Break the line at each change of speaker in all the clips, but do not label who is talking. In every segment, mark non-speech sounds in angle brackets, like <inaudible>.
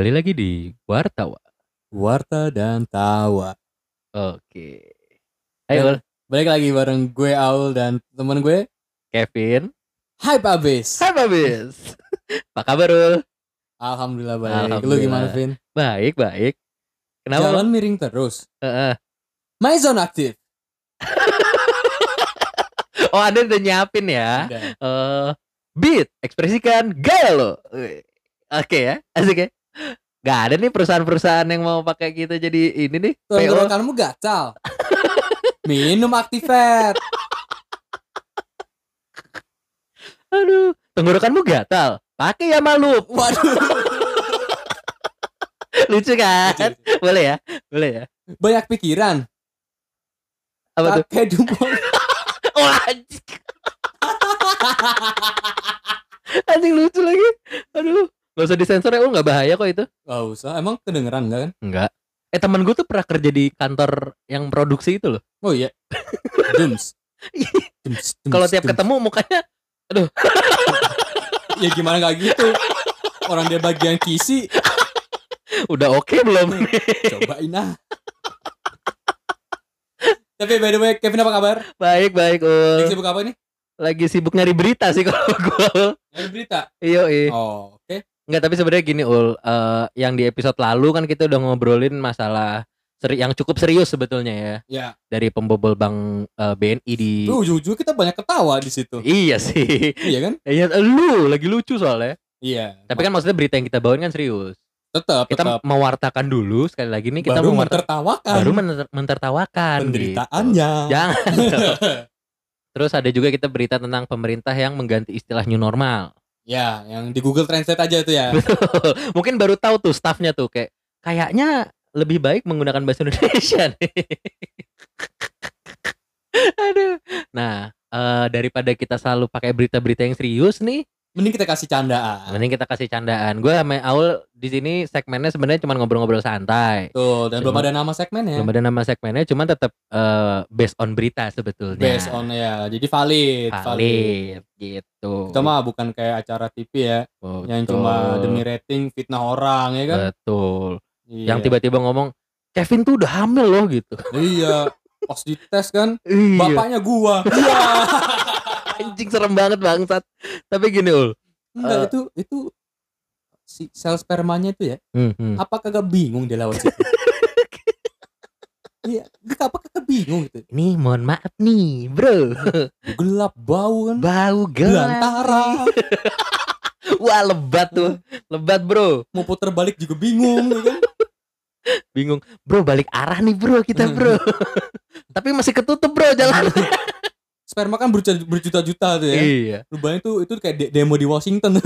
Kembali lagi di Wartawa.
Warta dan Tawa.
Oke. Ayo.
Balik lagi bareng gue Aul dan temen gue
Kevin.
Hype abis.
Hai Babis. <laughs> Apa kabar Ul?
Alhamdulillah baik. Lu
Alhamdulillah.
gimana Vin?
Baik, baik. Kenapa?
Jalan miring terus.
Heeh.
My zone aktif. <laughs>
Oh, Anda udah nyiapin ya.
Udah.
Eh, beat, ekspresikan gaya lo. Oke ya, asik ya. Gak ada nih perusahaan-perusahaan yang mau pakai kita jadi ini nih.
Tenggorokanmu gacal. <laughs> Minum aktifet.
Aduh, tenggorokanmu gatal. Pakai ya malu.
Waduh. <laughs>
Lucu kan? Boleh ya? Boleh ya?
Banyak pikiran.
Apa tuh?
Pakai. <laughs>
Oh, anjing. anjing lucu lagi. Aduh, gak usah disensor ya, oh gak bahaya kok itu.
Gak usah. Emang kedengeran gak kan?
Enggak. Eh teman gue tuh pernah kerja di kantor yang produksi itu loh.
Oh iya. <laughs> Dums. Dums,
Kalau tiap
dums.
ketemu mukanya
Ya gimana gak gitu. Orang dia bagian kisi.
udah oke belum? <laughs>
Cobain ah. Tapi by the way, Kevin apa kabar?
baik baik
Lagi
Ul.
sibuk apa nih?
Lagi sibuk nyari berita sih kalau gue.
Nyari berita.
Iya iya.
Oh, oke.
Enggak tapi sebenarnya gini ul. Eh, yang di episode lalu kan kita udah ngobrolin masalah seri yang cukup serius sebetulnya ya
Ya,
dari pembobol bank eh, BNI di.
tuh ujung-ujung kita banyak ketawa di situ.
Iya sih.
iya kan? <laughs>
Iya lu lagi lucu soalnya.
Iya.
Tapi kan maksudnya berita yang kita bawain kan serius.
tetap
Kita
tetap
mewartakan dulu sekali lagi nih kita
baru
mewarta-
mentertawakan
baru mener- mentertawakan
penderitaannya.
gitu. Jangan. <laughs> Terus ada juga kita berita tentang pemerintah yang mengganti istilah new normal.
Ya, yang di Google Translate aja itu ya. <laughs>
Mungkin baru tahu tuh staffnya tuh kayak kayaknya lebih baik menggunakan bahasa Indonesia <laughs> nih. Aduh. Nah, eh, daripada kita selalu pakai berita-berita yang serius nih,
Mending kita kasih candaan.
mending kita kasih candaan. Gue sama Aul di sini segmennya sebenarnya cuma ngobrol-ngobrol santai.
Tuh, dan belum
Cuma-
ada nama segmennya.
Belum ada nama segmennya, cuman tetap eh, based on berita sebetulnya.
Based on ya. Jadi valid, valid.
valid gitu.
Kita mah bukan kayak acara TV ya, yang
Betul.
cuma demi rating fitnah orang ya kan.
Betul.
Iya.
Yang tiba-tiba ngomong Kevin tuh udah hamil loh gitu.
Iya, pas dites kan
Iya.
bapaknya gua. Iya. <laughs>
Anjing serem banget bangsat. Tapi gini ul.
Enggak
Eh.
itu itu si sel spermanya itu ya.
Hmm, hmm.
Apa kagak bingung dia lewat situ? <laughs> Iya, apa kagak bingung gitu.
Ini mohon maaf nih bro.
Gelap bau kan.
Bau gelap.
Belantara. <laughs>
Wah lebat tuh. Lebat bro.
Mau puter balik juga bingung ya kan.
Bingung. Bro balik arah nih bro kita bro. <laughs> Tapi masih ketutup bro jalan.
Sperma kan berjuta- berjuta-juta tuh ya.
iya.
Bayangin tuh itu kayak de- demo di Washington. <laughs>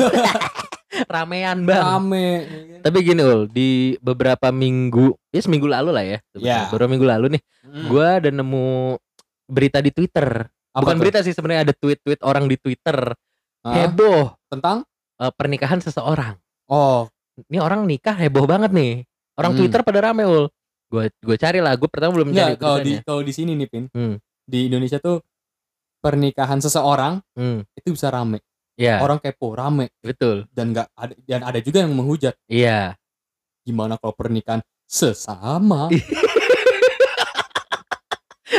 Ramean bang.
Rame. ya?
Tapi gini ul. Di beberapa minggu. Ya seminggu lalu lah ya.
Ya.
Beberapa minggu lalu nih.
Hmm.
Gua ada nemu berita di Twitter.
Apa
Bukan
tuh?
berita sih sebenarnya ada tweet-tweet orang di Twitter.
Hah?
Heboh.
tentang
eh, pernikahan seseorang.
oh
Ini orang nikah heboh banget nih. Orang
Hmm.
Twitter pada rame ul. Gue gue cari lah. Gue pertama belum cari
enggak kalau di
beritanya.
kalau di sini nih Pin.
Hmm.
Di Indonesia tuh pernikahan seseorang
Hmm.
itu bisa rame.
Ya
Orang kepo rame
betul.
dan enggak ada dan ada juga yang menghujat.
Iya.
Gimana kalau pernikahan sesama? <laughs>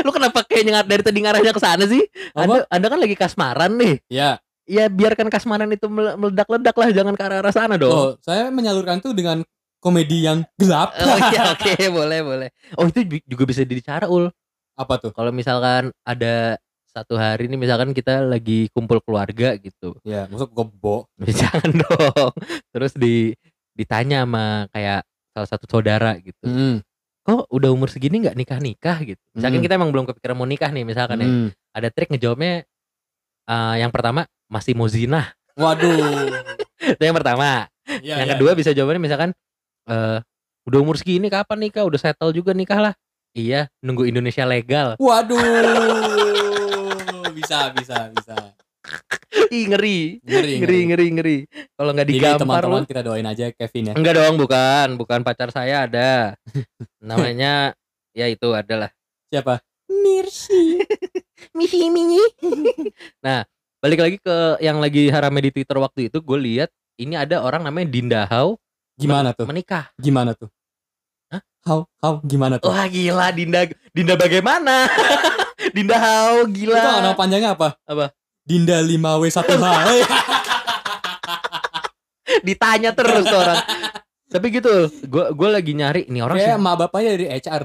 Lu kenapa kayak nyengat dari tadi ngarahnya ke sana sih? Anda,
Apa?
anda kan lagi kasmaran nih.
ya.
Ya biarkan kasmaran itu mele- meledak-ledak lah, jangan ke arah-arah sana dong.
Oh, saya menyalurkan tuh dengan komedi yang gelap.
Oh iya <laughs> oke boleh boleh. Oh itu ju- juga bisa dibicara ul.
Apa tuh?
Kalau misalkan ada satu hari nih misalkan kita lagi kumpul keluarga gitu.
Ya, maksud gebo.
Jangan <laughs> dong. Terus di ditanya sama kayak salah satu saudara gitu.
Hmm.
Kok udah umur segini nggak nikah nikah gitu. Misalkan
Hmm.
kita emang belum kepikiran mau nikah nih misalkan ya.
Hmm.
Ada trik ngejawabnya. eh, yang pertama masih mau zina.
Waduh. <laughs>
Itu yang pertama.
Ya,
yang
ya,
kedua
ya.
bisa jawabannya misalkan. eh udah umur segini kapan nikah? Udah settle juga nikah lah. Iya, nunggu Indonesia legal.
Waduh. <laughs> bisa, bisa, bisa.
Ih ngeri.
Ngeri,
Ngeri ngeri ngeri. Kalau nggak
Jadi
digampar
teman-teman kita doain aja Kevin ya.
Enggak dong, bukan. Bukan pacar saya ada. <laughs> Namanya ya itu adalah
Siapa?
Mirsi. <laughs> Misi Mini. <laughs> nah, balik lagi ke yang lagi harame di Twitter waktu itu, gue lihat ini ada orang namanya Dinda Hau
Gimana tuh?
menikah.
Gimana tuh?
Hah?
How? How? Gimana tuh?
Wah gila Dinda Dinda bagaimana? Dinda Hao gila.
Itu nama panjangnya apa?
Apa?
Dinda 5W1H. <laughs>
Ditanya terus tuh orang. Tapi gitu, gue gue lagi nyari ini orang
Kayak
sih
emak bapaknya dari HR.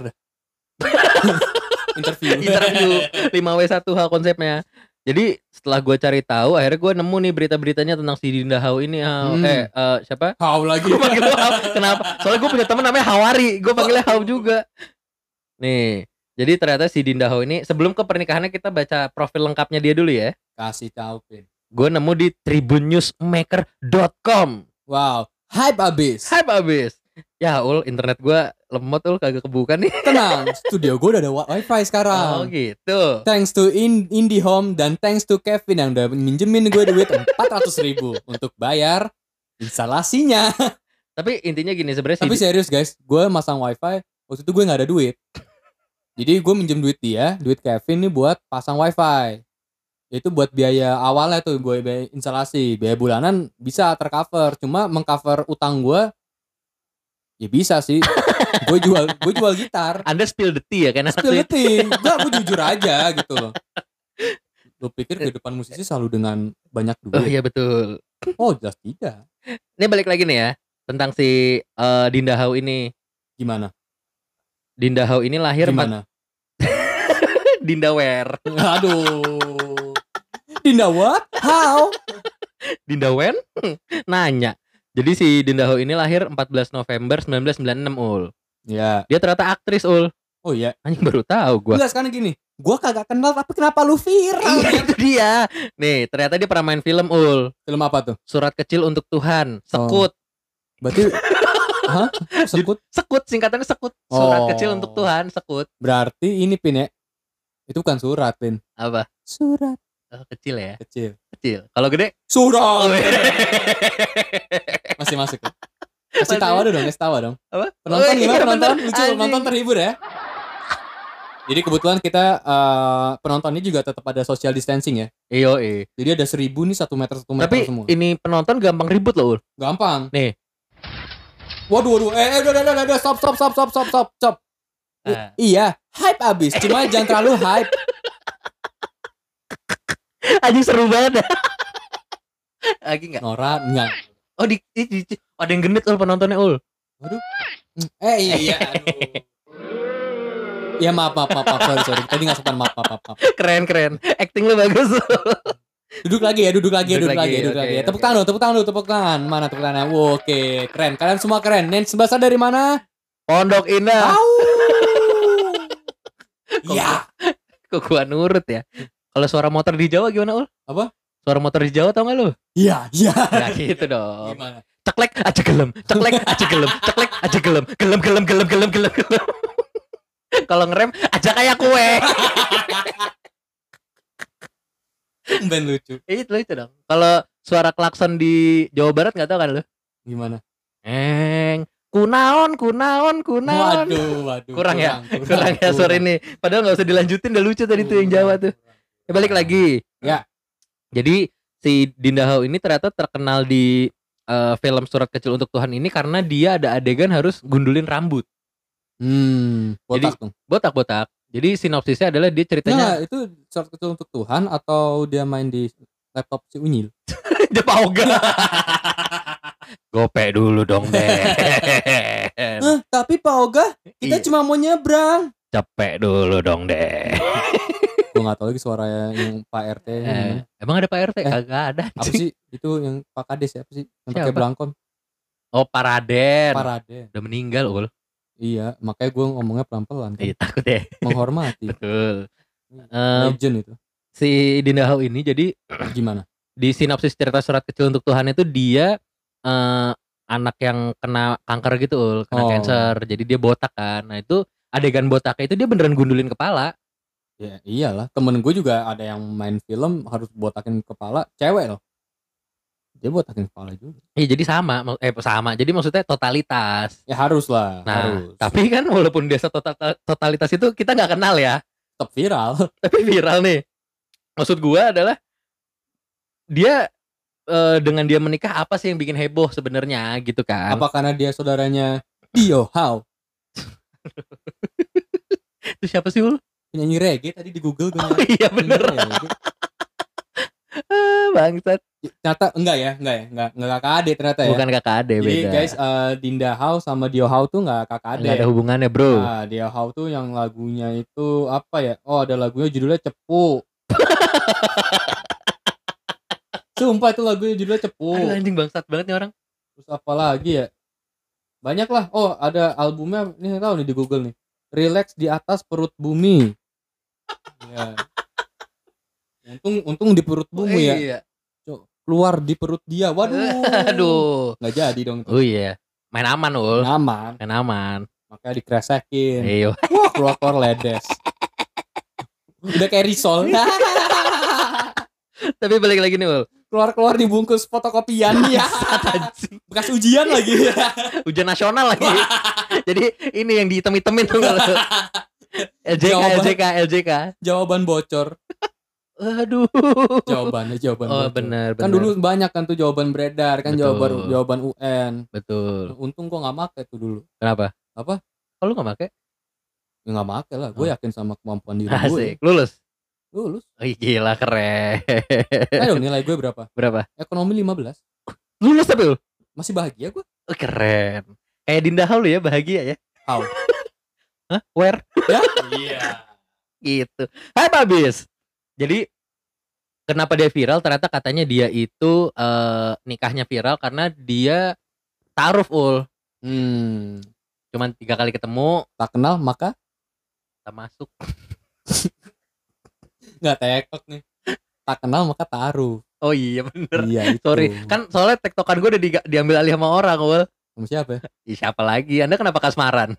<laughs> Interview.
interview 5W1 hal konsepnya. Jadi setelah gue cari tahu, akhirnya gue nemu nih berita-beritanya tentang si Dinda Hao ini. Hao.
Hmm.
Eh, eh, siapa?
How lagi?
Gue panggil Hao. Kenapa? Soalnya gue punya temen namanya Hawari. Gue panggilnya Hao juga. Nih, jadi ternyata si Dinda Hao ini sebelum ke pernikahannya kita baca profil lengkapnya dia dulu ya.
Kasih tahu, Pin.
Gue nemu di tribunnewsmaker.com.
Wow. Hype abis.
Hype abis. Ya ul, internet gue lemot ul kagak kebuka nih. <laughs>
Tenang, studio gue udah ada wi- wifi
Oh
sekarang.
gitu.
Thanks to In IndiHome dan thanks to Kevin yang udah minjemin gue duit <laughs> 400 ribu untuk bayar instalasinya.
Tapi intinya gini sebenarnya
Tapi
si
serius guys, gue masang wifi waktu itu gue nggak ada duit. Jadi gue minjem duit dia, duit Kevin nih buat pasang wifi. Itu buat biaya awalnya tuh gue biaya instalasi, biaya bulanan bisa tercover. Cuma mengcover utang gue ya bisa sih. <laughs> gue jual gue jual gitar.
Anda spill the tea ya kan?
Spill the tea. Enggak, gue jujur aja gitu loh. Lo pikir kehidupan musisi selalu dengan banyak
Oh
duit?
iya betul.
Oh, jelas tidak.
Ini balik lagi nih ya tentang si eh, Dinda Hao ini.
Gimana?
Dinda Hao ini lahir
Gimana?
Dinda Wear.
Aduh. Dinda what? How?
Dinda Wen? Nanya. Jadi si Dinda Hao ini lahir 14 November 1996 ul.
Ya.
Dia ternyata aktris ul.
Oh iya.
Anjing baru tahu gua.
Enggak sekarang gini. Gua kagak kenal tapi kenapa lu viral?
Iya itu dia. Nih ternyata dia pernah main film ul.
Film apa tuh?
Surat kecil untuk Tuhan. Sekut.
Berarti Hah? Sekut?
Sekut singkatannya sekut. Surat
Oh.
kecil untuk Tuhan. Sekut.
Berarti ini Pin ya. Itu bukan surat, Pin.
Apa?
Surat
Oh, kecil ya.
kecil.
Kecil. Kalau gede.
Surat. <laughs> Masih masuk. ya? Kasih
Masih.
tawa dong, kasih tawa dong.
Apa?
Penonton
Oh,
gimana
iya,
penonton?
bener.
Lucu,
Anjing.
penonton terhibur ya. Jadi kebetulan kita eh, penontonnya juga tetap ada social distancing ya.
Iyo, iya.
Jadi ada seribu nih satu meter satu meter
Tapi
semua.
ini penonton gampang ribut loh. Ul.
Gampang.
Nih.
Waduh, waduh. Eh, eh, udah, udah, udah. Stop, stop, stop, stop, stop, stop, stop.
Ah.
iya, hype abis. Cuma jangan terlalu hype.
Anjing seru banget. Lagi nggak?
Nora, enggak.
Oh di, di, di- di- ada yang genit ul penontonnya ul.
Eh, iya. Aduh. Iya maaf, maaf, maaf, maaf, sorry, sorry. Tadi nggak sempat maaf, maaf, maaf.
Keren keren. Acting lu bagus.
Duduk lagi ya, duduk lagi,
Duduk
duduk, lagi,
lagi,
duduk
oke,
lagi. Tepuk
oke.
tangan dulu, tepuk tangan dulu, tepuk tangan. Mana tepuk tangan? Wow, Oke, keren. Kalian semua keren. Nens bahasa dari mana?
Pondok Indah.
Au. <laughs>
Kok
Ya.
Kok gua nurut ya? Kalau suara motor di Jawa gimana ul?
Apa?
Suara motor di Jawa tau gak lu?
Iya, iya.
Nah gitu dong.
Gimana?
Ceklek aja gelem, ceklek aja gelem, ceklek aja gelem, gelem gelem gelem gelem gelem gelem. <laughs> Kalau ngerem aja kayak kue. <laughs>
Ben lucu.
Eh, itu itu dong. Kalau suara klakson di Jawa Barat nggak tahu kan lu?
Gimana?
Eng, kunaon, kunaon, kunaon.
Waduh, waduh.
Kurang ya? Kurang ya sore ini. Padahal nggak usah dilanjutin, udah lucu tadi tuh yang Jawa tuh. Ya, balik lagi.
Ya.
Jadi si Dinda Hao ini ternyata terkenal di eh, film Surat Kecil untuk Tuhan ini karena dia ada adegan harus gundulin rambut,
Hmm, botak dong.
botak-botak. Jadi sinopsisnya adalah dia ceritanya
Nah, itu short kecil untuk Tuhan atau dia main di laptop si Unyil? <laughs>
Jepang <laughs> Gope dulu dong deh. <laughs>
Hah, tapi Pak Oga, kita
Iya.
cuma mau nyebrang.
Cepet dulu dong deh. <laughs>
Gue gak tahu lagi suara yang Pak RT.
Eh, emang ada Pak RT?
Eh,
Kagak ada.
Apa sih itu yang Pak Kades ya? Apa sih? Yang pakai belangkon.
Oh Paraden.
Parade.
Udah meninggal ul.
Iya, makanya gue ngomongnya pelan-pelan kan.
Iya takut ya.
Menghormati. <laughs>
Betul.
Legend itu.
si Dinda Hao ini jadi
Gimana?
di sinopsis cerita surat kecil untuk Tuhan itu dia eh, anak yang kena kanker gitu ul, kena
Oh.
cancer. Jadi dia botak kan. Nah itu adegan botaknya itu dia beneran gundulin kepala.
Ya iyalah, temen gue juga ada yang main film harus botakin kepala, cewek loh. Dia botakin kepala juga.
Iya jadi sama, eh sama. Jadi maksudnya totalitas.
Ya harus lah,
Nah,
harus.
tapi kan walaupun dia total- totalitas itu kita nggak kenal ya.
tetap viral. <laughs>
Tapi viral nih. Maksud gua adalah dia eh, dengan dia menikah apa sih yang bikin heboh sebenarnya gitu kan?
Apa karena dia saudaranya Dio How
Itu siapa sih ul?
penyanyi reggae tadi di Google gue
Oh iya bener. Ah, Bangsat.
Ternyata enggak ya, enggak ya, enggak enggak kakak adik ternyata ya.
Bukan kakak ade
Jadi
beda.
guys, eh, Dinda How sama Dio How tuh enggak kakak
Nggak
adik.
ada hubungannya bro.
Nah, Dio How tuh yang lagunya itu apa ya? Oh, ada lagunya judulnya Cepu. <laughs> Sumpah itu lagunya judulnya Cepu.
Aduh anjing bangsat banget nih orang.
Terus apa lagi ya? Banyak lah. Oh, ada albumnya ini tahu nih di Google nih. Relax di atas perut bumi. ya. Untung untung di perut bumi ya.
Iya.
Keluar di perut dia. Waduh. <laughs>
Aduh.
Nggak jadi dong.
Oh iya. Main aman ul.
Aman.
Main aman.
Makanya dikresekin.
Iyo.
Wah, keluar keluar ledes. Udah kayak risol. <laughs>
Tapi balik lagi nih ul.
Keluar keluar dibungkus fotokopian <laughs> ya. Bekas ujian lagi. <laughs>
Ujian nasional lagi. <laughs> Jadi ini yang dihitam-hitemin tuh kalau LJK,
Jawaban.
LJK, LJK.
Jawaban bocor.
Aduh.
Jawabannya jawaban
Oh
bocor.
benar.
Kan dulu banyak kan tuh jawaban beredar kan
Betul.
jawaban jawaban UN.
betul.
Untung gua nggak make tuh dulu.
Kenapa?
Apa?
Kalau lu gak pakai?
Ya nggak make lah. Gue
Oh.
yakin sama kemampuan diri gue.
Asik. Lulus.
Lulus.
Wih gila keren.
Ayo nilai gue berapa?
Berapa?
Ekonomi 15.
Lulus tapi lu?
Masih bahagia gue.
Oh, keren. Kayak Dinda Hau lu ya bahagia ya.
How? <laughs>
Hah? Where?
Ya? Iya.
Gitu. Hai Babis. Jadi kenapa dia viral? Ternyata katanya dia itu eh, nikahnya viral karena dia taruh ul.
Hmm.
Cuman tiga kali ketemu,
Tak kenal maka
tak masuk. <laughs>
nggak tektok nih. Tak kenal maka taruh.
Oh iya bener.
Iya itu.
Sorry, kan soalnya tektokan gue udah di- diambil alih sama orang, ul.
Sama siapa ya? <laughs>
Ih, siapa lagi? Anda kenapa kasmaran?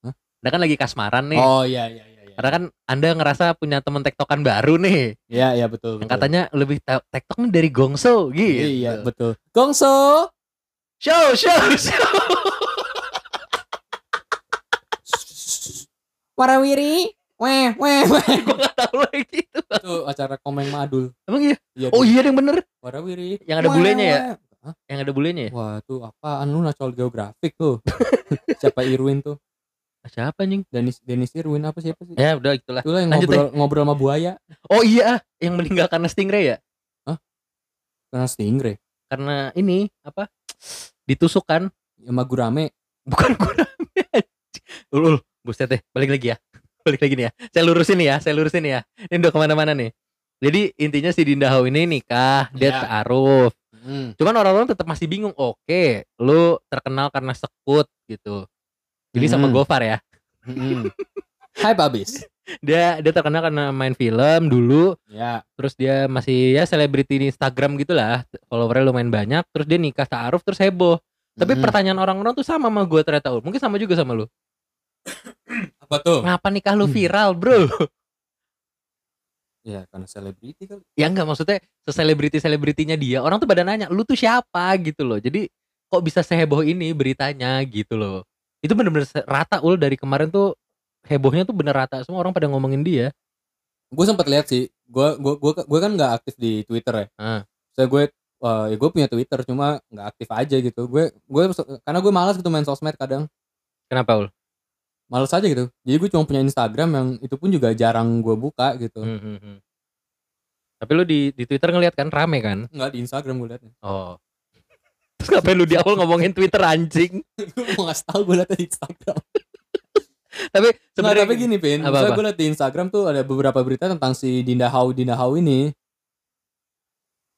Hah?
Anda kan lagi kasmaran nih.
Oh iya iya iya. iya.
Karena kan Anda ngerasa punya temen tektokan baru nih.
Iya iya betul.
Yang
betul.
katanya lebih te- tektok nih dari Gongso gitu.
Iya betul. Gongso.
Show, show, <laughs> show.
Warawiri. Weh weh weh. <laughs>
gue gak tau lagi itu.
itu acara komeng madul.
Emang iya?
Iya.
Oh iya yang bener.
Warawiri.
Yang ada
Weh,
bulenya ya?
Hah?
Yang ada bulenya ya?
Wah tuh apaan lu nasional geografik tuh. <laughs> siapa Irwin tuh?
Ah, Siapa anjing?
Denis Denis Irwin apa siapa sih?
Ya udah itulah.
Itulah yang
Lanjut,
ngobrol ngobrol sama buaya.
Oh iya, yang meninggal karena stingray ya?
Karena stingray.
Karena ini apa? Ditusuk kan?
Sama gurame.
Bukan gurame. Ul, ul, buset deh. Balik lagi ya. Balik lagi nih ya. Saya lurusin nih ya. Saya lurusin nih ya. Ini udah ke mana-mana nih. Jadi intinya si Dinda Hau ini nikah, dia
Iya.
taaruf.
Hmm.
Cuman orang-orang tetap masih bingung. Oke, lu terkenal karena sekut gitu. Jadi sama
Hmm.
Gofar ya.
Hmm. Hai Babis. <laughs>
Dia dia terkenal karena main film dulu.
Ya.
Terus dia masih ya selebriti di Instagram gitulah. Followernya lumayan banyak. Terus dia nikah taaruf terus heboh. Tapi
Mm-mm.
pertanyaan orang-orang tuh sama sama gue ternyata. Mungkin sama juga sama lu.
Apa tuh?
Ngapa nikah lu
Hmm.
viral, bro?
Ya karena selebriti kali.
ya enggak maksudnya seselebriti selebritinya dia orang tuh pada nanya lu tuh siapa gitu loh jadi kok bisa seheboh ini beritanya gitu loh itu bener-bener se- rata ul dari kemarin tuh hebohnya tuh bener rata semua orang pada ngomongin dia
Gue sempat lihat sih. Gue gue gue gue kan nggak aktif di Twitter ya.
Ah.
Saya gue eh, ya gue punya Twitter cuma nggak aktif aja gitu. Gue gue karena gue malas gitu main sosmed kadang.
kenapa ul
Males aja gitu. Jadi gue cuma punya Instagram yang itu pun juga jarang gue buka gitu.
Hmm, hmm, hmm. tapi lu di di twitter ngeliat kan rame kan
Nggak di Instagram gue liatnya.
oh <laughs> terus ngapain lu di awal ngomongin twitter anjing <laughs>
gue mau ngasih tau gue liatnya di Instagram. <laughs>
tapi sebenarnya
tapi gini Pin,
Apa-apa?
misalnya gue liat di Instagram tuh ada beberapa berita tentang si Dinda Hau Dinda Hau ini.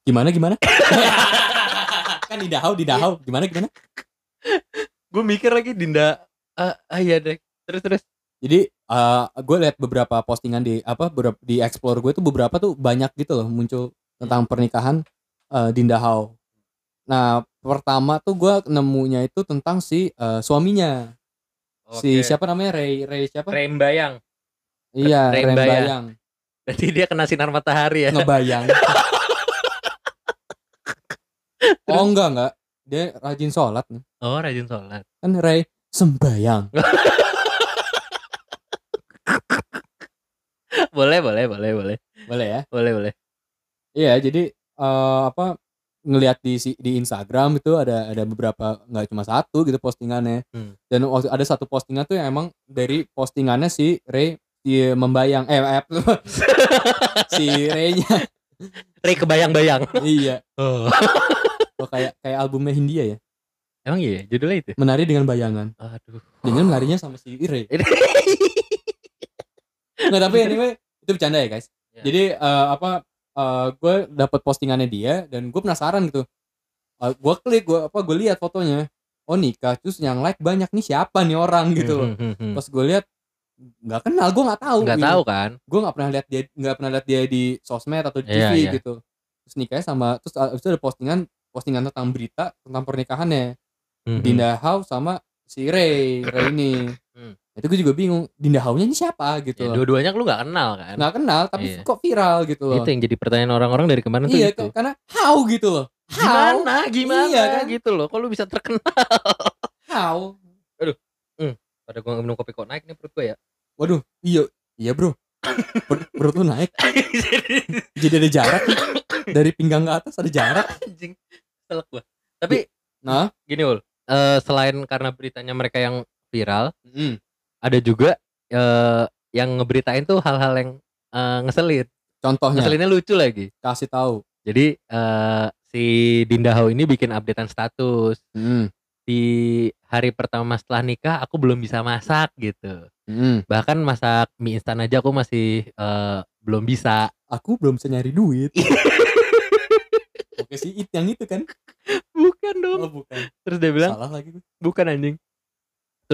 Gimana gimana? kan Dinda Hau Dinda Hau gimana gimana?
gue mikir lagi dinda ah, ah iya deh terus terus
Jadi eh gue liat beberapa postingan di apa di explore gue tuh beberapa tuh banyak gitu loh muncul tentang pernikahan eh, Dinda Hau. Nah pertama tuh gue nemunya itu tentang si eh, suaminya si
Oke.
siapa namanya Ray Ray siapa?
Rembayang
iya
Ray
Ray
Bayang.
Bayang
berarti dia kena sinar matahari ya
ngebayang. <laughs> oh enggak enggak dia rajin sholat nih
oh rajin sholat
kan Ray sembayang. <laughs>
boleh boleh boleh boleh
Boleh ya?
boleh boleh
Iya jadi eh, apa ngelihat di di Instagram itu ada ada beberapa nggak cuma satu gitu postingannya
Hmm.
dan waktu ada satu postingan tuh yang emang dari postingannya si Ray si membayang eh, eh <laughs> si Ray-nya
Ray kebayang-bayang.
iya
Oh. <laughs>
oh, kayak kayak albumnya Hindia ya
Emang iya judulnya itu?
menari dengan bayangan
Aduh.
dengan menarinya sama si Ray <laughs> nggak tapi anyway itu bercanda ya guys
Ya.
jadi eh, apa gue dapet postingannya dia dan gue penasaran gitu gue klik gue apa gue lihat fotonya oh nikah terus yang like banyak nih siapa nih orang gitu loh
Hmm, hmm, hmm.
pas gue lihat nggak kenal gue nggak tahu
Nggak
gitu.
tahu kan?
gue nggak pernah lihat dia nggak pernah lihat dia di sosmed atau di
Iya,
TV
iya.
gitu terus nikahnya sama terus abis itu ada postingan postingan tentang berita tentang pernikahannya
Hmm, hmm.
Dinda Hau sama si Ray Ray ini
Hmm.
itu gue juga bingung Dinda Hau nya ini siapa gitu
Ya,
loh
dua-duanya lu nggak kenal kan?
nggak kenal tapi
Iya.
kok viral gitu loh
Itu yang jadi pertanyaan orang-orang dari kemarin tuh
iya
gitu.
kok- karena how gitu loh how
Gimana? Gimana
Iya, kan?
gitu loh. Kok lu bisa terkenal?
how
Pada gua minum kopi kok naik nih perut gua ya.
waduh iya iya bro Per- perut lu naik <laughs> jadi ada jarak dari pinggang ke atas ada jarak
Anjing. Selek gua. Tapi
nah
gini ul. eh, selain karena beritanya mereka yang viral,
mm,
ada juga eh, yang ngeberitain tuh hal-hal yang eh, ngeselin.
contohnya
Ngeselinnya lucu lagi.
kasih tahu
Jadi eh, si Dinda Hau ini bikin updatean status
Mm,
di hari pertama setelah nikah aku belum bisa masak gitu.
mm.
Bahkan masak mie instan aja aku masih eh, belum bisa.
aku belum bisa nyari duit <laughs> oke sih it yang itu kan
Bukan dong.
oh bukan
Terus dia bilang
salah lagi gue
bukan anjing.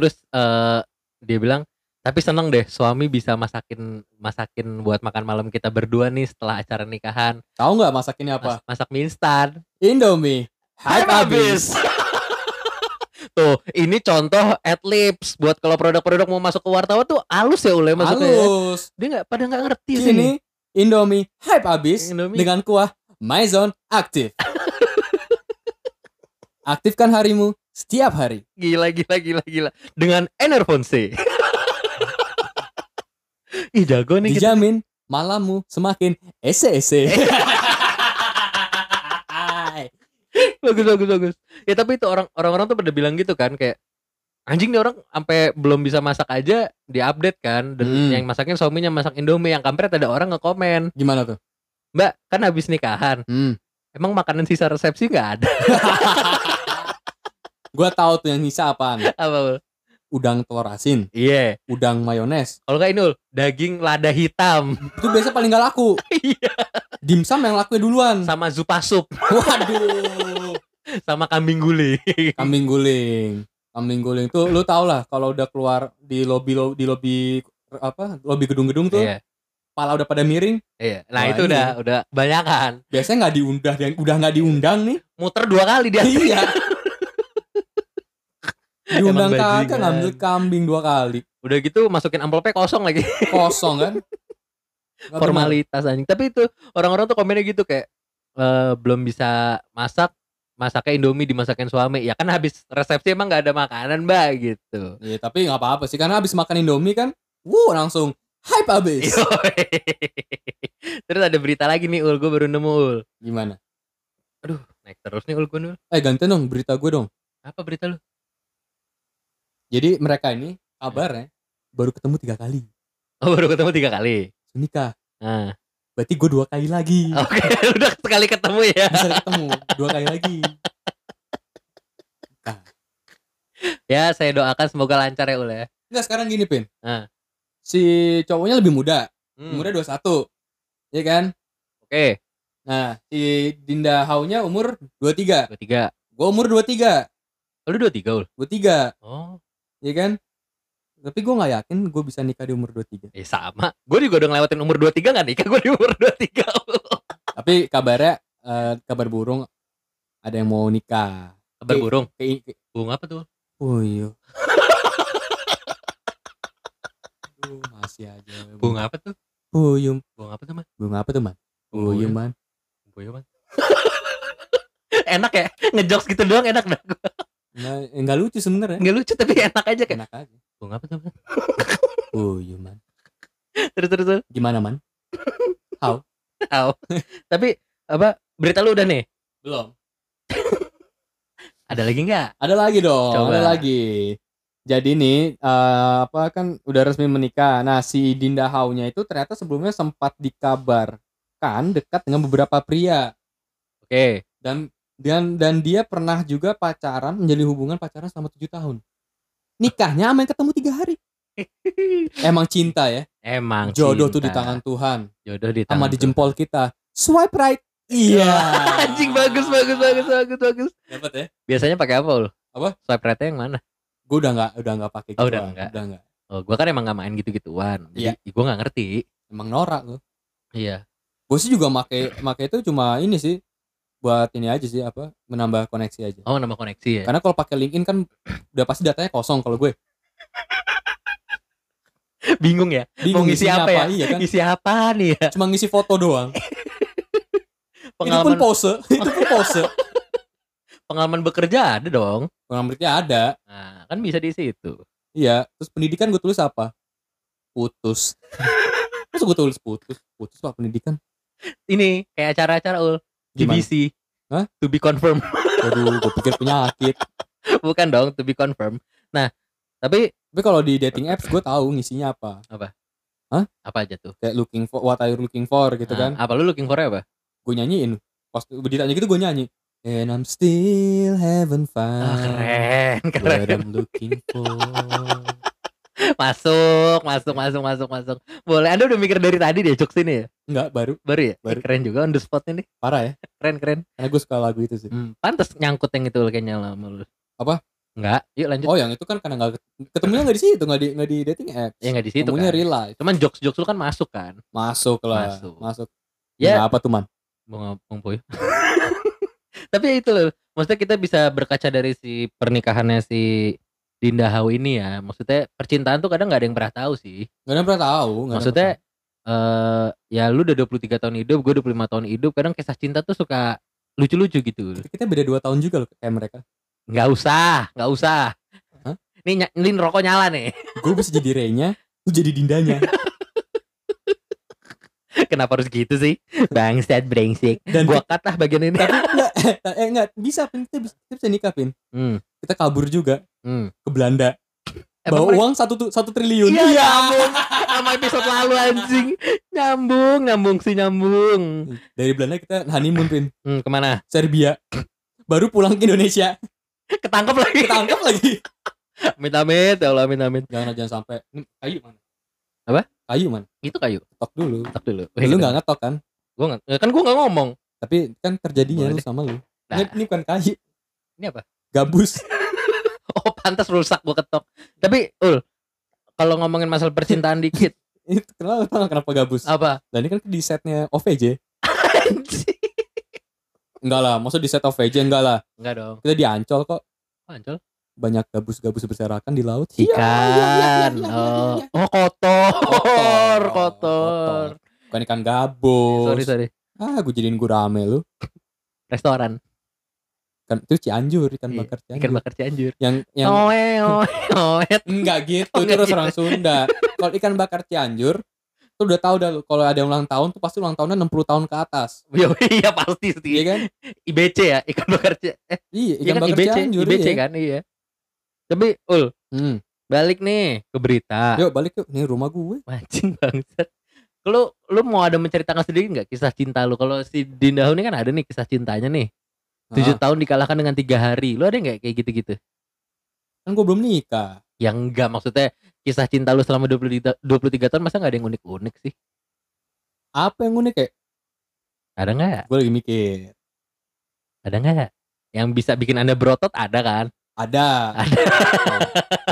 Terus eh dia bilang tapi seneng deh suami bisa masakin masakin buat makan malam kita berdua nih setelah acara nikahan.
tahu nggak masakinnya apa
Mas- masak mie instan.
Indomie hype abis <laughs>
Tuh, ini contoh adlibs buat kalau produk-produk mau masuk ke wartawan tuh halus ya uleh masuknya. ya.
halus
Dia nggak pada nggak ngerti sih.
Kini Indomie hype abis
Indomie.
dengan kuah Maison aktif. <laughs> Aktifkan harimu setiap hari.
Gila gila gila gila. Dengan Enervonse. <laughs> Ih jago nih kita.
Dijamin malammu semakin ese-ese. <laughs>
bagus bagus bagus. Ya tapi itu orang orang-orang tuh pada bilang gitu kan kayak anjing nih orang sampai belum bisa masak aja diupdate kan dan
Hmm.
yang masaknya suaminya masak Indomie yang kampret ada orang ngekomen
Gimana tuh?
mbak kan habis nikahan
Hmm.
emang makanan sisa resepsi nggak ada <laughs>
Gua tahu tuh yang sisa apaan. <laughs>
apa Ul?
Udang telur asin,
iya
udang mayones.
kalau nggak ini Ul, daging lada hitam <laughs>
Itu biasa paling gak laku.
iya
Dimsum yang laku duluan.
sama zupa sup <laughs>
Waduh.
sama kambing guling
Kambing guling. Kambing guling tuh lu tau lah kalau udah keluar di lobi lo- di lobi apa? Lobi gedung-gedung tuh,
iya
pala udah pada miring.
iya nah
Wah,
itu
ini.
udah udah kebanyakan
Biasanya nggak diundang, udah nggak diundang nih.
muter dua kali dia
iya. Diundang
bajingan.
ngambil kambing dua kali.
udah gitu masukin amplopnya kosong lagi
Kosong kan? <laughs>
Formalitas anjing tapi itu orang-orang tuh komennya gitu kayak eh, belum bisa masak masaknya Indomie dimasakin suami ya kan habis resepsi emang nggak ada makanan mbak gitu
Iya, tapi nggak apa-apa sih karena habis makan Indomie kan, wuh langsung hype abis. <laughs>
Terus ada berita lagi nih ul gue baru nemu ul
Gimana?
naik terus nih ul gue ul
Eh ganti dong berita gue dong.
apa berita lu
Jadi mereka ini kabarnya baru ketemu tiga kali.
oh baru ketemu tiga kali
Nikah.
nah
Berarti gue dua kali lagi.
oke <laughs> udah sekali ketemu ya
Bisa ketemu dua kali lagi. <laughs>
ya saya doakan semoga lancar ya ul ya
Enggak sekarang gini Pin.
Ah.
Si cowoknya lebih muda,
Hmm,
umurnya 21. Iya kan?
oke
Nah, si Dinda Haunya umur 23.
dua tiga
Gue umur 23.
lu dua tiga ul
23,
oh
iya kan? Tapi gue nggak yakin gue bisa nikah di umur 23.
eh sama gue juga udah ngelewatin umur dua tiga nggak nikah gue di umur dua tiga <laughs>
Tapi kabarnya eh, kabar burung ada yang mau nikah.
kabar
Oke.
burung
Kayak kayak-
burung apa tuh
oh iya. Aduh, masih aja.
burung apa tuh
Puyum.
burung apa tuh man
Burung apa tuh, Man?
Puyum.
Puyum, Man.
Boyo man. <laughs> enak ya ngejokes gitu doang enak dah
Nggak, enggak lucu sebenarnya.
nggak lucu tapi enak aja kayak
Enak aja.
bunga apa tuh Man?
Puyum, Man.
terus terus terus
Gimana, Man?
Tahu. tapi apa berita lu udah nih
Belum.
Ada lagi nggak?
Ada lagi dong,
Coba.
ada lagi. Jadi nih eh, apa kan udah resmi menikah. Nah, si Dinda Haunya itu ternyata sebelumnya sempat dikabarkan dekat dengan beberapa pria
Oke.
dan dan dan dia pernah juga pacaran menjalin hubungan pacaran selama tujuh tahun. Nikahnya sama yang ketemu tiga hari. <laughs> Emang cinta ya.
Emang
Jodoh tuh di
cinta.
tangan Tuhan.
Jodoh di
Sama
tangan.
di jempol kita. Swipe right. Iya. <laughs>
Anjing bagus bagus bagus bagus bagus.
Dapat ya?
Biasanya pakai apa ul?
Apa?
Swipe right yang mana?
Gue udah nggak udah nggak pakai
Oh,
gitu.
udah nggak.
Udah nggak.
Oh, gua kan emang gak main gitu-gituan.
Iya.
Jadi gua nggak ngerti.
Emang norak lu.
Iya.
Gue sih juga make make itu cuma ini sih buat ini aja sih apa menambah koneksi aja.
Oh, nambah koneksi ya.
Karena kalau pakai LinkedIn kan udah pasti datanya kosong kalau gue.
Bingung ya.
Bingung
Mau ngisi
isinya
apa ya?
Iya kan?
Isi apa nih ya?
Cuma ngisi foto doang. Itu pun
Pengalaman
pose, <laughs> itu pun pose.
pengalaman bekerja ada dong.
Pengalaman kerja ada.
Nah, kan bisa di situ.
Iya, terus pendidikan gue tulis apa? Putus. <laughs> Terus gue tulis putus, putus pak pendidikan.
Ini kayak acara-acara ul. GBC.
Hah?
To be confirmed. <laughs>
Waduh, gue pikir penyakit.
Bukan dong, to be confirmed. Nah, tapi
Tapi kalau di dating apps gue tahu ngisinya apa.
apa aja tuh?
Kayak looking for what are you looking for gitu
Nah,
kan.
Apa lu looking for apa?
Gue nyanyiin. Pas ditanya gitu gue nyanyi. And I'm still haven't
Ah,
found <laughs>
keren,
what
keren.
I'm looking for.
Masuk, masuk, masuk, masuk, masuk. Boleh. Anda udah mikir dari tadi deh jokes ini ya?
Enggak, baru.
Baru ya? Eh,
Baru.
keren juga on the spot ini.
Parah ya.
Keren, keren.
Karena gue suka lagu itu sih.
Hmm, pantes nyangkut yang itu kayaknya lama lu.
Apa?
Enggak. Yuk lanjut.
Oh, yang itu kan karena nggak ketemunya nggak di situ, nggak di nggak di dating apps.
ya nggak di situ
Ketemunya
kan.
real life.
Cuman jokes-jokes lu kan masuk kan.
Masuk lah.
Masuk.
Masuk.
Ya.
Ya. apa tuh man?
Mau ngomong Puy. Tapi ya itu loh. Maksudnya kita bisa berkaca dari si pernikahannya si Dinda Hau ini ya. Maksudnya percintaan tuh kadang nggak ada yang pernah tahu sih.
Gak ada yang pernah tahu.
Maksudnya eh ya lu udah 23 tahun hidup, gue 25 tahun hidup. Kadang kisah cinta tuh suka lucu-lucu gitu.
pernah. kita beda 2 tahun juga loh kayak mereka.
Nggak usah, nggak usah.
Hah?
Nih, ny- rokok nyala nih.
Gue bisa jadi Rey-nya, lu jadi Dindanya. <laughs>
Kenapa harus gitu sih? Bangsat brengsek.
Dan
Gua cut lah bagian ini.
tapi enggak eh enggak bisa Pin. Kita bisa, kita bisa nikah Pin.
Hmm.
Kita kabur juga
Hmm.
ke Belanda.
Emang
Bawa
mereka-
uang satu tu- satu triliun.
Iya, nyambung. <laughs> Sama episode lalu anjing. Nyambung, nyambung sih nyambung.
Dari Belanda kita honeymoon Pin.
Hmm, ke mana?
Serbia. Baru pulang ke Indonesia.
Ketangkep lagi.
Ketangkap lagi.
Amit amit, ya Allah amit amit.
Jangan jangan sampai. Ini kayu mana?
Apa?
Kayu mana?
Itu kayu.
Tok dulu.
Tak dulu.
Lu nggak ngetok kan?
Gua nggak. ya Kan gua nggak ngomong.
Tapi kan terjadinya
Boleh
lu
deh.
sama lu.
Nah.
Ini, ini bukan kayu.
Ini apa?
Gabus. <laughs>
Oh, pantas rusak gua ketok. Tapi, ul, kalau ngomongin masalah percintaan <laughs> dikit,
Itu kenapa kenapa gabus?
apa?
Nah ini kan di setnya OVJ. Enggak lah, maksud di set OVJ enggak lah.
Enggak dong.
Kita di Ancol kok
Pancol.
banyak gabus-gabus berserakan di laut.
Ikan.
Iya, iya, iya,
Oh, oh kotor.
Kotor,
Kotor.
Bukan ikan gabus.
Sorry, sorry.
Ah, gue jadiin gurame lu.
Restoran.
Kan itu Cianjur, ikan
Iya,
bakar Cianjur.
Ikan bakar Cianjur.
Yang yang
Oe, <laughs> oe, oe.
enggak gitu,
Oh,
itu
enggak
restoran Sunda. Kalau ikan bakar Cianjur, tuh udah tahu dah lu, kalau ada yang ulang tahun tuh pasti ulang tahunnya 60 tahun ke atas.
Yo, <laughs> iya pasti sih.
Iya kan?
IBC ya, ikan bakar Ci- eh
Iya,
iya
ikan
kan
bakar
IBC,
Cianjur.
IBC
iya.
kan, iya. Tapi ul,
Hmm.
balik nih ke berita.
Yuk balik yuk, nih rumah gue.
Mancing bangsat. Kalau lu mau ada menceritakan sedikit nggak kisah cinta lu? Kalau si Dinda ini kan ada nih kisah cintanya nih. Tujuh
Ah,
tahun dikalahkan dengan tiga hari. Lu ada nggak kayak gitu-gitu?
kan gue belum nikah.
Yang enggak maksudnya kisah cinta lu selama 23, 23 tahun masa nggak ada yang unik-unik sih?
Apa yang unik kayak?
Ada nggak?
Gue lagi mikir.
Ada nggak? Yang bisa bikin anda berotot ada kan?
Ada.
Ada.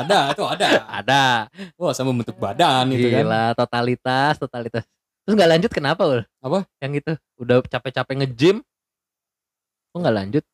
ada, itu ada.
Ada.
Wah, sama bentuk badan itu kan.
Gila, totalitas, totalitas. Terus nggak lanjut kenapa ul?
Apa?
Yang itu udah capek-capek nge-gym. Kok nggak lanjut?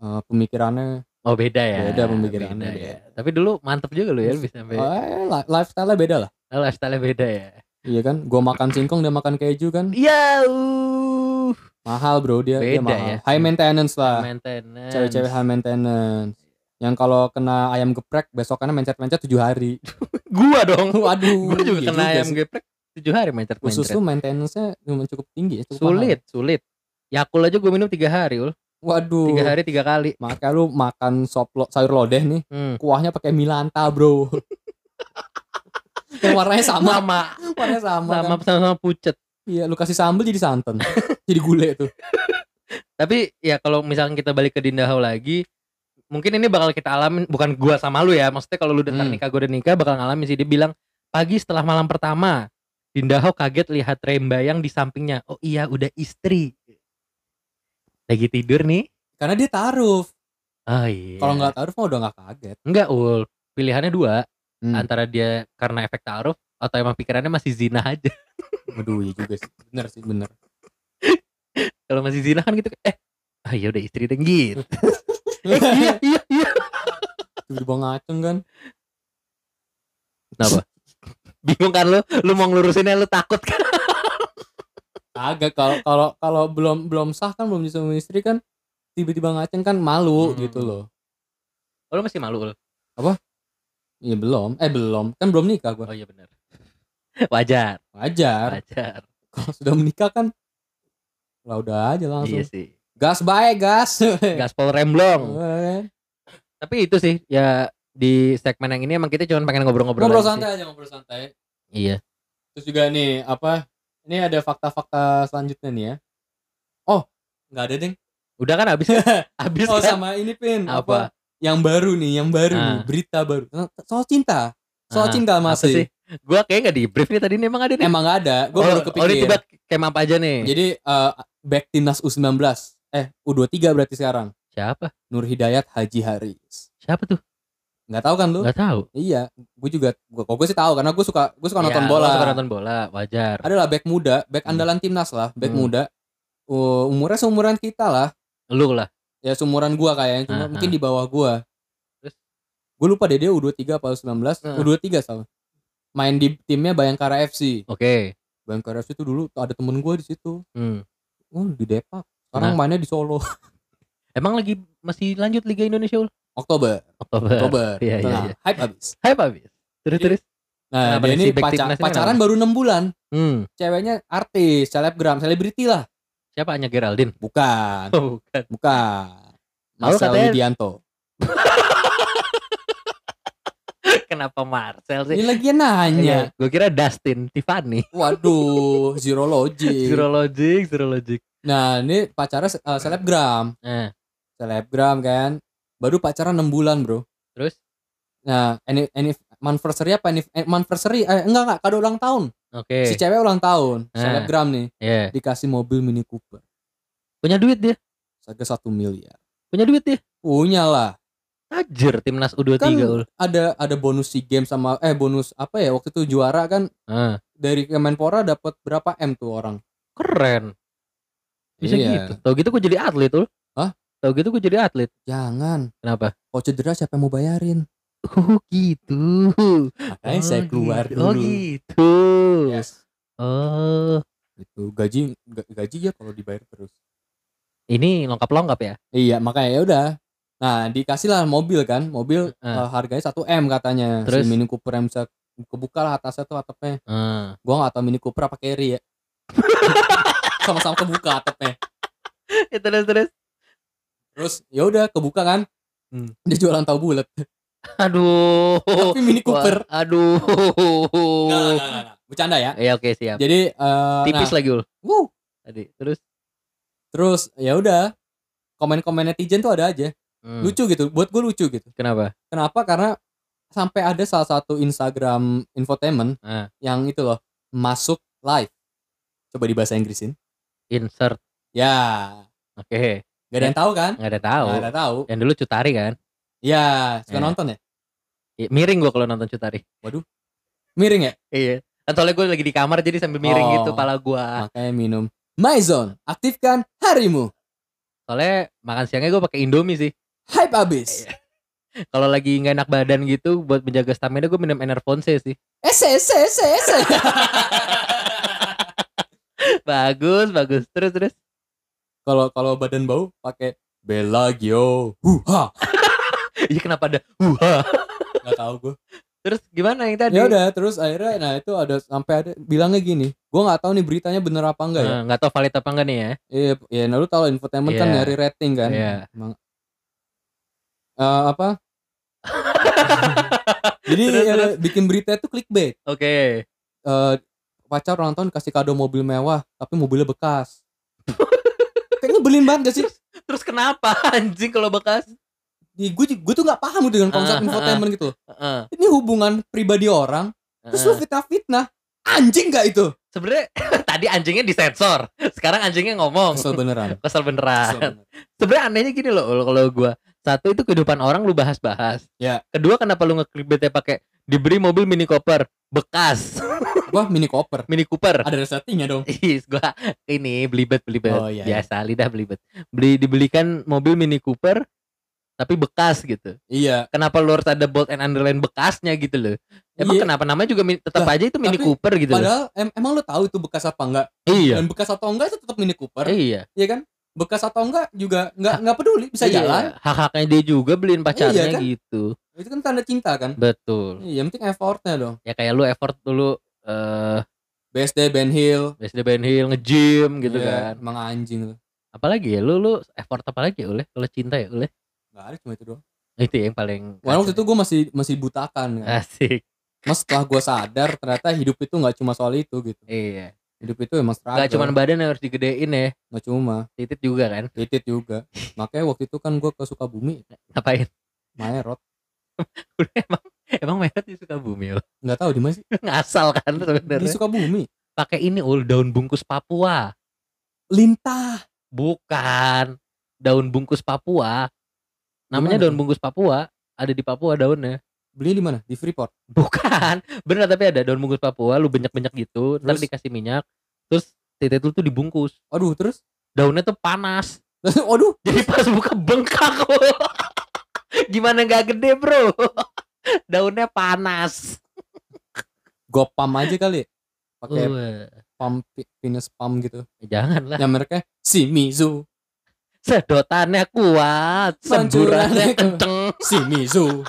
Eh, pemikirannya
Oh beda ya.
Beda pemikirannya,
Beda
beda.
ya. Tapi dulu mantep juga lu ya bisa sampai
eh, li- lifestyle-nya beda lah.
lifestyle beda ya.
Iya kan? Gua makan singkong, dia makan keju kan.
Iya, uh.
Mahal, Bro. Dia, dia
Beda
mahal.
ya.
High maintenance lah.
Maintenance.
Cewek-cewek high maintenance. Yang kalau kena ayam geprek besokannya mencet-mencet 7 hari. <laughs>
Gua dong.
Waduh.
Gua juga
iya
kena ayam
sih.
geprek tujuh hari mencret
Khusus tuh maintenance-nya cukup tinggi ya, cukup
Sulit, sulit. Yakul aja gue minum tiga hari ul.
Waduh.
Tiga hari tiga kali.
Makanya lu makan sop lo, sayur lodeh nih,
Hmm.
kuahnya pakai milanta, Bro. <laughs> Yang warnanya sama,
Sama,
warnanya sama.
sama
kan?
sama-sama pucet.
Iya, lu kasih sambel jadi santan. <laughs> jadi gulai tuh.
Tapi ya kalau misalnya kita balik ke Dindahau lagi, mungkin ini bakal kita alamin bukan gua sama lu ya. Maksudnya kalau lu udah
Hmm.
nikah gua udah nikah bakal ngalamin sih dia bilang pagi setelah malam pertama Dindahau kaget lihat Rembayang di sampingnya. Oh iya udah istri. Lagi tidur nih.
Karena dia taruh.
Oh iya.
Kalau nggak taruh mah udah nggak kaget.
enggak ul. Pilihannya dua,
Hmm.
antara dia karena efek taruh atau emang pikirannya masih zina aja. <laughs>
Aduh, iya juga sih. Bener sih, bener. <laughs>
Kalau masih zina kan gitu eh ah ya udah istri dan gitu. <laughs> Eh, iya iya iya.
Tiba-tiba ngaceng kan.
Kenapa? Bingung kan lu? Lu mau ngelurusinnya lu takut kan?
Agak kalau kalau kalau belum belum sah kan belum bisa istri kan tiba-tiba ngaceng kan malu
Hmm.
gitu loh.
Oh, lu masih malu lu?
Iya belum, eh belum, kan belum nikah gua.
Oh iya benar. <laughs> Wajar,
Wajar.
wajar.
Kalau sudah menikah kan lah udah aja langsung.
Iya sih.
Gas baik, gas. <laughs>
Gaspol remblong.
Eh,
Tapi itu sih ya di segmen yang ini emang kita cuma pengen ngobrol-ngobrol
ngobrol
aja sih.
santai aja, ngobrol santai.
Iya.
Terus juga nih apa? Ini ada fakta-fakta selanjutnya nih ya. Oh, nggak ada deng.
Udah kan habis <laughs> habis
Oh
kan?
sama ini pin
Apa?
apa? Yang baru nih, yang baru
Ah.
nih, berita baru soal cinta. Soal
Ah,
cinta masih.
sih? Gua kayak nggak di brief nih tadi nih emang ada nih.
Emang nggak ada, gue
oh,
baru
oh, ini
kepikir.
tiba kayak apa aja nih?
Jadi eh, back timnas U19, eh U23 berarti sekarang.
Siapa?
Nur Hidayat Haji Haris.
Siapa tuh?
Nggak tahu kan lu?
Gak tahu.
Iya, gue juga, gue kok gue sih tahu karena gue suka, gue suka nonton
Ya,
bola.
suka nonton bola, wajar.
Adalah back muda, back
Hmm.
andalan timnas lah, back
Hmm.
muda. Uh, umurnya seumuran kita lah,
Lu lah.
ya seumuran gua kayaknya, cuma
Ah,
mungkin
ah.
di bawah gua.
Terus?
Gue lupa deh dia U23 apa U19,
Ah.
U23 salah. Main di timnya Bayangkara FC.
Oke.
Bayangkara FC itu dulu ada temen gua di situ.
Hmm.
Oh, di Depak. Sekarang
Nah.
mainnya di Solo.
Emang lagi masih lanjut Liga Indonesia Ul?
Oktober,
Oktober.
Oktober.
Iya, iya,
nah,
iya.
hype abis.
Hype habis. Terus
Iya.
terus.
Nah,
Kenapa
dia ini
Si back
paca-
timnas ini
pacaran baru 6 bulan.
Hmm.
Ceweknya artis, selebgram, selebriti lah.
Siapa Anya Geraldine?
Bukan,
Oh, bukan.
bukan. Marcel
katanya-
Widianto. <laughs>
Kenapa Marcel sih?
Ini lagi nanya.
Gue kira Dustin, Tiffany.
Waduh, <laughs> zero logic.
Zero logic, zero logic.
Nah, ini pacarnya se- eh, selebgram.
Nah,
Selebgram kan. Baru pacaran 6 bulan, Bro.
terus?
Nah, ini ini anniversary apa? Ini anniversary eh, enggak enggak kado ulang tahun.
Oke.
Si cewek ulang tahun,
Nah.
selebgram nih,
Ya.
dikasih mobil Mini Cooper.
Punya duit dia.
Harga 1 miliar.
Punya duit dia.
Punya lah.
Tajir timnas U23
Kan
ul.
ada ada bonus SEA Games sama eh bonus apa ya waktu itu juara kan
Ah,
dari Kemenpora dapat berapa M tuh orang.
keren. Bisa
Iya.
gitu. Tahu gitu gue jadi atlet ul.
Hah?
Tahu gitu gue jadi atlet.
Jangan.
Kenapa?
Kalau cedera siapa yang mau bayarin?
Oh gitu.
Makanya
Oh,
saya keluar
gitu.
dulu.
Oh gitu.
Yes.
Oh,
Itu gaji ga- gaji ya kalau dibayar terus.
ini lengkap-lengkap ya?
Iya, makanya ya udah. Nah, dikasih lah mobil kan. Mobil
Eh.
eh, harganya 1 M katanya.
Terus?
Si Mini Cooper yang bisa kebuka lah atasnya tuh atapnya.
Ah.
Gua gak tau Mini Cooper apa Carry ya. <laughs> Sama-sama kebuka atapnya.
Ya, terus terus.
Terus ya udah kebuka kan.
Hmm.
Dia jualan tahu bulat.
Aduh.
Tapi Mini Cooper.
Wah, aduh.
Enggak, enggak, enggak, enggak. Bercanda ya.
Ya oke siap.
Jadi eh,
Tipis
nah,
lagi ul.
wuh.
Tadi. Terus.
terus ya udah. Komen-komen netizen tuh ada aja.
Hmm,
Lucu gitu. Buat gue lucu gitu.
Kenapa?
Kenapa? Karena sampai ada salah satu Instagram infotainment
Ah.
yang itu loh masuk live. Coba di bahasa Inggrisin.
Insert.
Ya,
Oke.
Gak ada yang tahu kan?
Nggak ada tahu.
Gak ada tahu.
Yang dulu Cutari kan?
Ya, suka
Ya.
nonton ya?
Iya, Miring gua kalau nonton Cutari.
Miring ya?
Iya. Kan soalnya gue lagi di kamar jadi sambil miring
Oh.
gitu pala gua.
Makanya minum. Maison, aktifkan harimu.
Soalnya makan siangnya gue pakai Indomie sih.
Hype abis.
Iya. <laughs> Kalau lagi nggak enak badan gitu buat menjaga stamina gue minum Enervonse sih.
Ese, ese, ese, ese. <laughs>
bagus, bagus. Terus terus.
Kalau kalau badan bau pakai Bellagio. Huha. <laughs>
Iya kenapa ada? Wah. <laughs>
Gak tahu gue.
Terus gimana yang tadi?
Ya udah, terus akhirnya nah itu ada sampai ada bilangnya gini. gue nggak tahu nih beritanya bener apa enggak ya
Eh, nggak tahu valid apa enggak nih ya
iya ya nah lu tahu infotainment kan
Iya.
nyari rating kan
Iya.
Emang- Eh, apa <laughs> jadi
Terus,
ya,
terus.
bikin berita itu clickbait
oke
Eh, pacar ulang tahun kasih kado mobil mewah tapi mobilnya bekas kayaknya nyebelin banget gak sih?
Terus kenapa <laughs> anjing kalau bekas?
Gue gue tuh nggak paham gitu dengan konsep
ah,
infotainment gitu
Heeh,
ini hubungan pribadi orang terus lu
heeh.
fitnah fitnah. Anjing gak itu?
Sebenarnya <laughs> tadi anjingnya disensor sekarang anjingnya ngomong.
Kesel beneran.
Kesel
Kesel
beneran.
Beneran.
sebenarnya anehnya gini loh kalau gua. Satu itu kehidupan orang lu bahas-bahas.
Ya.
kedua kenapa lu ngeklickbaitnya pakai diberi mobil mini cooper bekas <laughs>
apa mini cooper.
Mini cooper.
Ada resetinya dong. <laughs>
Is gua ini belibet belibet.
Oh, iya, iya.
biasa lidah belibet. Beli dibelikan mobil mini cooper tapi bekas gitu.
Iya.
Kenapa lu harus ada bold and underline bekasnya gitu loh? Emang
Iya.
kenapa? Namanya juga tetap
Lah,
aja itu mini cooper gitu loh.
padahal em- emang lu tahu itu bekas apa enggak?
Iya.
Dan bekas atau enggak itu tetap mini cooper.
Iya.
Iya kan? Bekas atau enggak juga enggak enggak peduli bisa
Iya,
jalan.
Hak-haknya dia juga beliin pacarnya
Iya kan?
gitu.
Itu kan tanda cinta kan?
Betul.
Iya yang penting effortnya dong.
Ya kayak lu effort dulu eh
BSD Ben Hill.
BSD Ben Hill nge-gym gitu
Iya,
kan.
emang anjing lu
apalagi ya lu lu effort apa lagi ya oleh kalau cinta ya oleh
nggak ada cuma itu doang.
Itu yang paling
Wah, waktu itu gue masih masih butakan kan.
asik.
Mas setelah gue sadar ternyata hidup itu nggak cuma soal itu gitu.
iya.
Hidup itu emang struggle.
Gak cuma badan yang harus digedein ya.
Nggak cuma.
Titit juga kan?
Titit juga. <laughs> Makanya waktu itu kan gue ke Sukabumi.
Ngapain?
Maerot. <laughs>
emang <laughs> emang merah di Sukabumi lo
Nggak tahu di mana sih? <laughs>
ngasal kan
Di
sebenarnya.
Sukabumi.
pakai ini ul daun bungkus Papua.
Lintah.
bukan. Daun bungkus Papua. Namanya daun bungkus Papua. Ada di Papua daunnya.
Belinya di mana? Di Freeport.
bukan. <laughs> Bener tapi ada daun bungkus Papua. Lu banyak-banyak gitu. Ntar
Terus?
dikasih minyak. Terus titit lu tuh dibungkus.
Aduh, terus?
daunnya tuh panas.
Waduh,
jadi pas buka bengkak gimana nggak gede bro daunnya panas.
Gue pam aja kali. Pakai
Wah,
pam pinus pam gitu.
jangan lah
Yang mereka Shimizu,
sedotannya kuat semburannya kenceng.
Shimizu.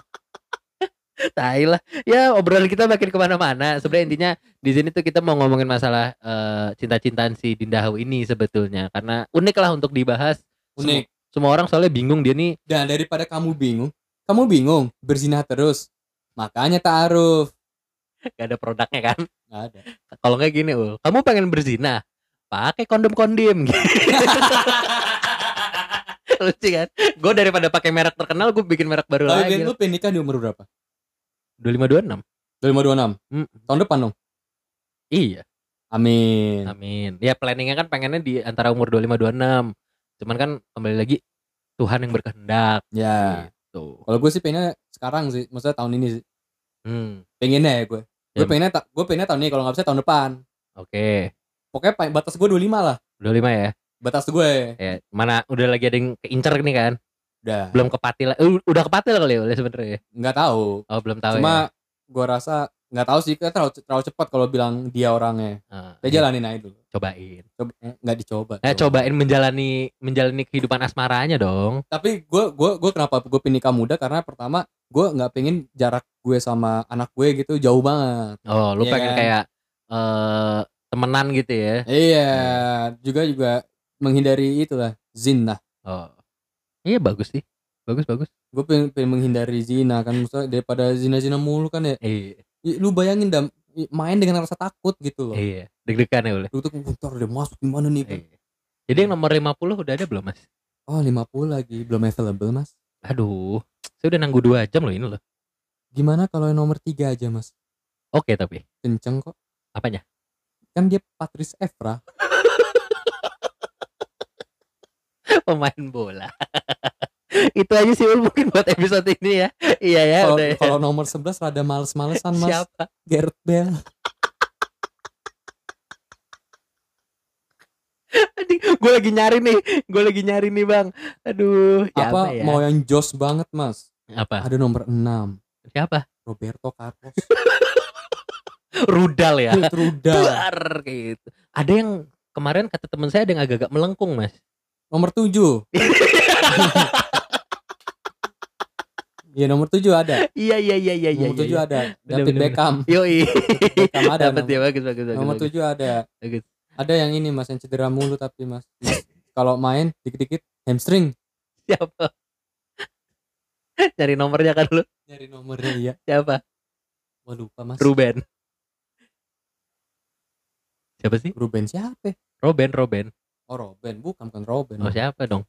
tai lah. Ya obrolan kita makin ke mana-mana. Sebenarnya intinya di sini tuh kita mau ngomongin masalah eh, cinta-cintaan si Dinda Hau ini sebetulnya. Karena unik lah untuk dibahas.
Unik.
semua orang soalnya bingung dia nih.
Dan daripada kamu bingung, kamu bingung berzinah terus. Makanya ta'aruf.
gak ada produknya kan
Nggak ada.
kalau kayak gini ul kamu pengen berzina pakai kondom kondim <laughs> lucu kan gue daripada pakai merek terkenal gue bikin merek baru
Tapi
lagi
Ben, lu pengen nikah di umur berapa?
dua lima dua enam
2026.
Hmm.
Tahun depan dong.
iya
Amin.
amin ya planningnya kan pengennya di antara umur dua lima dua enam cuman kan kembali lagi Tuhan yang berkehendak
Ya.
Gitu
Kalau gue sih pengennya sekarang sih, maksudnya tahun ini sih.
hmm
Pengennya ya gue. Gue
Ya.
pengennya gue pengennya tahun ini kalau nggak bisa tahun depan.
oke
Pokoknya pa- batas gue 25 lah.
dua lima ya
Batas gue.
ya mana udah lagi ada yang keincer nih kan
Udah.
belum kepatil eh, udah kepatil kali ya sebenarnya
Nggak tahu.
oh belum tahu
Cuma
ya
gue rasa nggak tahu sih kayak terlalu terlalu cepat kalau bilang dia orangnya.
Ah,
Kita
iya,
jalanin aja dulu.
cobain
Coba, eh, nggak dicoba.
Nah, cobain menjalani menjalani kehidupan asmaranya dong.
Tapi gue gue gue kenapa gue pengen nikah muda karena pertama gue nggak pengen jarak gue sama anak gue gitu jauh banget.
Oh, lu
Iya
pengen
kan?
kayak eh temenan gitu ya.
Iya, juga juga menghindari itulah zina.
Oh. Iya bagus sih. Bagus bagus.
Gue pengen, pengen menghindari zina kan, maksudnya daripada zina-zina mulu kan ya.
Iya.
I- Lu bayangin dah main dengan rasa takut gitu loh.
Iya. Deg-degan ya boleh.
Lu tuh bentar udah masuk di mana nih?
Iya. Jadi yang nomor 50 udah ada belum, Mas?
Oh 50 lagi belum available mas.
Aduh. Saya udah nanggu 2 jam loh ini loh.
Gimana kalau yang nomor 3 aja mas?
Oke tapi.
Kenceng kok.
Apanya?
Kan dia Patrice Evra. <laughs>
Pemain bola. <laughs> Itu aja sih mungkin buat episode ini ya. Iya ya
Kalau
ya.
kalau nomor 11 rada males-malesan mas.
Siapa?
Gareth Bale.
gue lagi nyari nih. Gue lagi nyari nih, Bang. Aduh, siapa
Apa
ya?
mau yang jos banget mas?
Apa?
Ada nomor 6
Siapa?
Roberto Carlos. <laughs>
Rudal ya. Buar kayak <laughs> gitu. Ada yang kemarin kata teman saya ada yang agak-agak melengkung, Mas.
Nomor 7. <laughs> Iya nomor 7 ada.
Iya iya iya iya iya.
nomor 7
iya.
ada. David
bener,
Beckham.
Yoi.
Beckham ada.
Dapat ya
nomor,
bagus bagus bagus.
nomor. 7 ada.
Bagus.
Ada yang ini Mas yang cedera mulu tapi Mas. Kalau main dikit-dikit hamstring.
Siapa? Cari nomornya kan lu.
Nyari nomornya iya.
Siapa?
Wah lupa Mas.
Ruben. Siapa sih?
Ruben siapa?
Roben, Roben.
Oh Robin, bukan bukan Robin.
Oh siapa dong?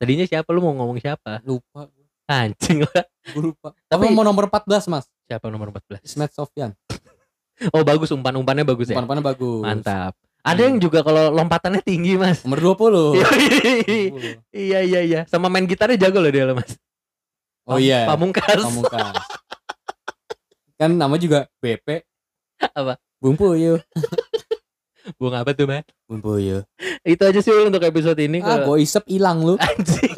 Tadinya siapa lu mau ngomong siapa?
Lupa.
Anjing lah.
Gue lupa.
Tapi-
mau nomor 14 Mas.
Siapa nomor 14?
Ismet Sofyan. <laughs>
Oh bagus umpan-umpannya bagus ya.
Umpan-umpannya bagus.
Mantap. Ada yang juga kalau lompatannya tinggi mas.
Nomor 20. <laughs>
iya iya iya. Sama main gitarnya jago loh dia loh mas.
Oh iya.
Pamungkas.
Pamungkas. kan nama juga BP.
Apa?
Bung Puyuh. <laughs>
Bung apa tuh mas?
Bung Puyuh.
Itu aja sih untuk episode ini.
Ah,
Kalau-
gue isep hilang lu.
Anjing.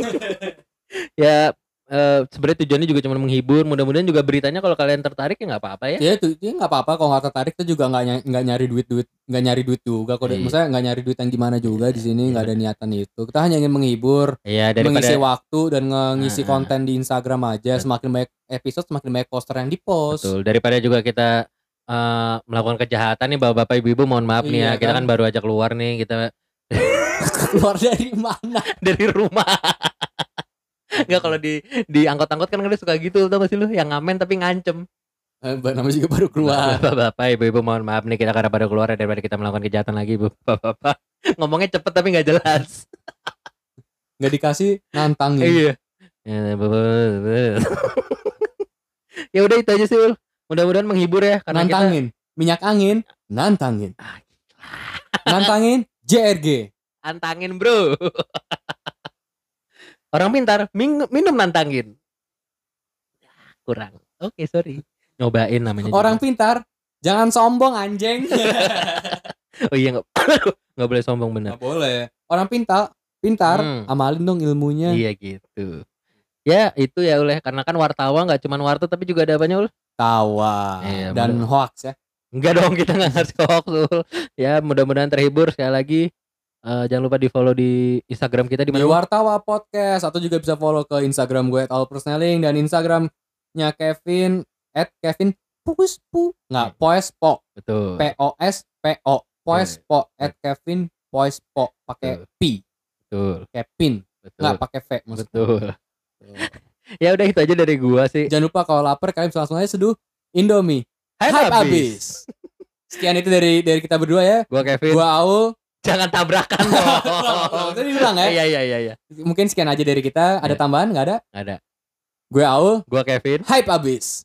ya eh, sebenarnya tujuannya juga cuma menghibur. Mudah-mudahan juga beritanya kalau kalian tertarik ya nggak apa-apa ya.
Ya itu dia nggak apa-apa kalau nggak tertarik tuh juga nggak nggak nyari duit duit nggak nyari duit juga kok.
Iya.
Maksudnya nggak nyari duit yang gimana juga di sini nggak ada niatan itu. Kita hanya ingin menghibur,
Iya daripada
mengisi waktu dan nge- ngisi
Ah.
konten di Instagram aja. Semakin banyak episode semakin banyak poster yang di post.
betul daripada juga kita eh, melakukan kejahatan nih bapak-bapak ibu-ibu mohon maaf nih ya.
Iya,
Kita
kan?
kan baru aja keluar nih kita <laughs>
Keluar dari mana? <laughs>
dari rumah. Enggak kalau di di angkot-angkot kan kadang suka gitu tau gak sih lu yang ngamen tapi ngancem.
Eh, namanya juga baru keluar.
Bapak-bapak, ibu-ibu mohon maaf nih kita karena pada keluar ya, daripada kita melakukan kejahatan lagi, Bu. <laughs> Bapak-bapak. Ngomongnya cepet tapi nggak jelas. <laughs>
Nggak dikasih nantangin.
Iya. Ya, <laughs> ya udah itu aja sih, Ul. Mudah-mudahan menghibur ya karena kita
nantangin. Minyak angin, nantangin.
Ah,
Nantangin JRG.
antangin, Bro. Orang pintar min- minum nantangin. Kurang. Oke, sorry. Nyobain namanya. juga.
Orang pintar, jangan sombong anjing. <laughs>
Oh iya nggak <coughs> nggak boleh sombong bener.
Nggak boleh. Orang pintar, pintar,
Hmm.
amalin dong ilmunya.
Iya gitu. Ya itu ya oleh karena kan wartawan nggak cuma warta tapi juga ada apanya ul.
Tawa
Iya,
dan
bener.
hoax ya.
Enggak dong kita nggak ngasih hoax ul. Ya mudah-mudahan terhibur sekali lagi. Eh, jangan lupa di follow di Instagram kita di
Di
mana? Ul?
Wartawa Podcast atau juga bisa follow ke Instagram gue @alpersneling dan Instagramnya Kevin at Kevin Puspu nggak Poespo
Betul.
P O S P O Poespo at Kevin Poespo pakai P
Betul.
Kevin
Betul.
nggak pakai V maksudnya.
Betul. <laughs> Ya udah itu aja dari gua sih.
Jangan lupa kalau lapar kalian bisa langsung aja seduh Indomie.
Hype
Hype
abis.
abis. Sekian itu dari dari kita berdua ya.
Gua Kevin.
Gua Aul.
Jangan tabrakan dong. <laughs>
Tadi diulang ya.
Iya iya iya iya.
Mungkin sekian aja dari kita. Ada
Iya.
tambahan nggak ada?
Ada.
Gue Aul.
Gua Kevin.
Hype abis.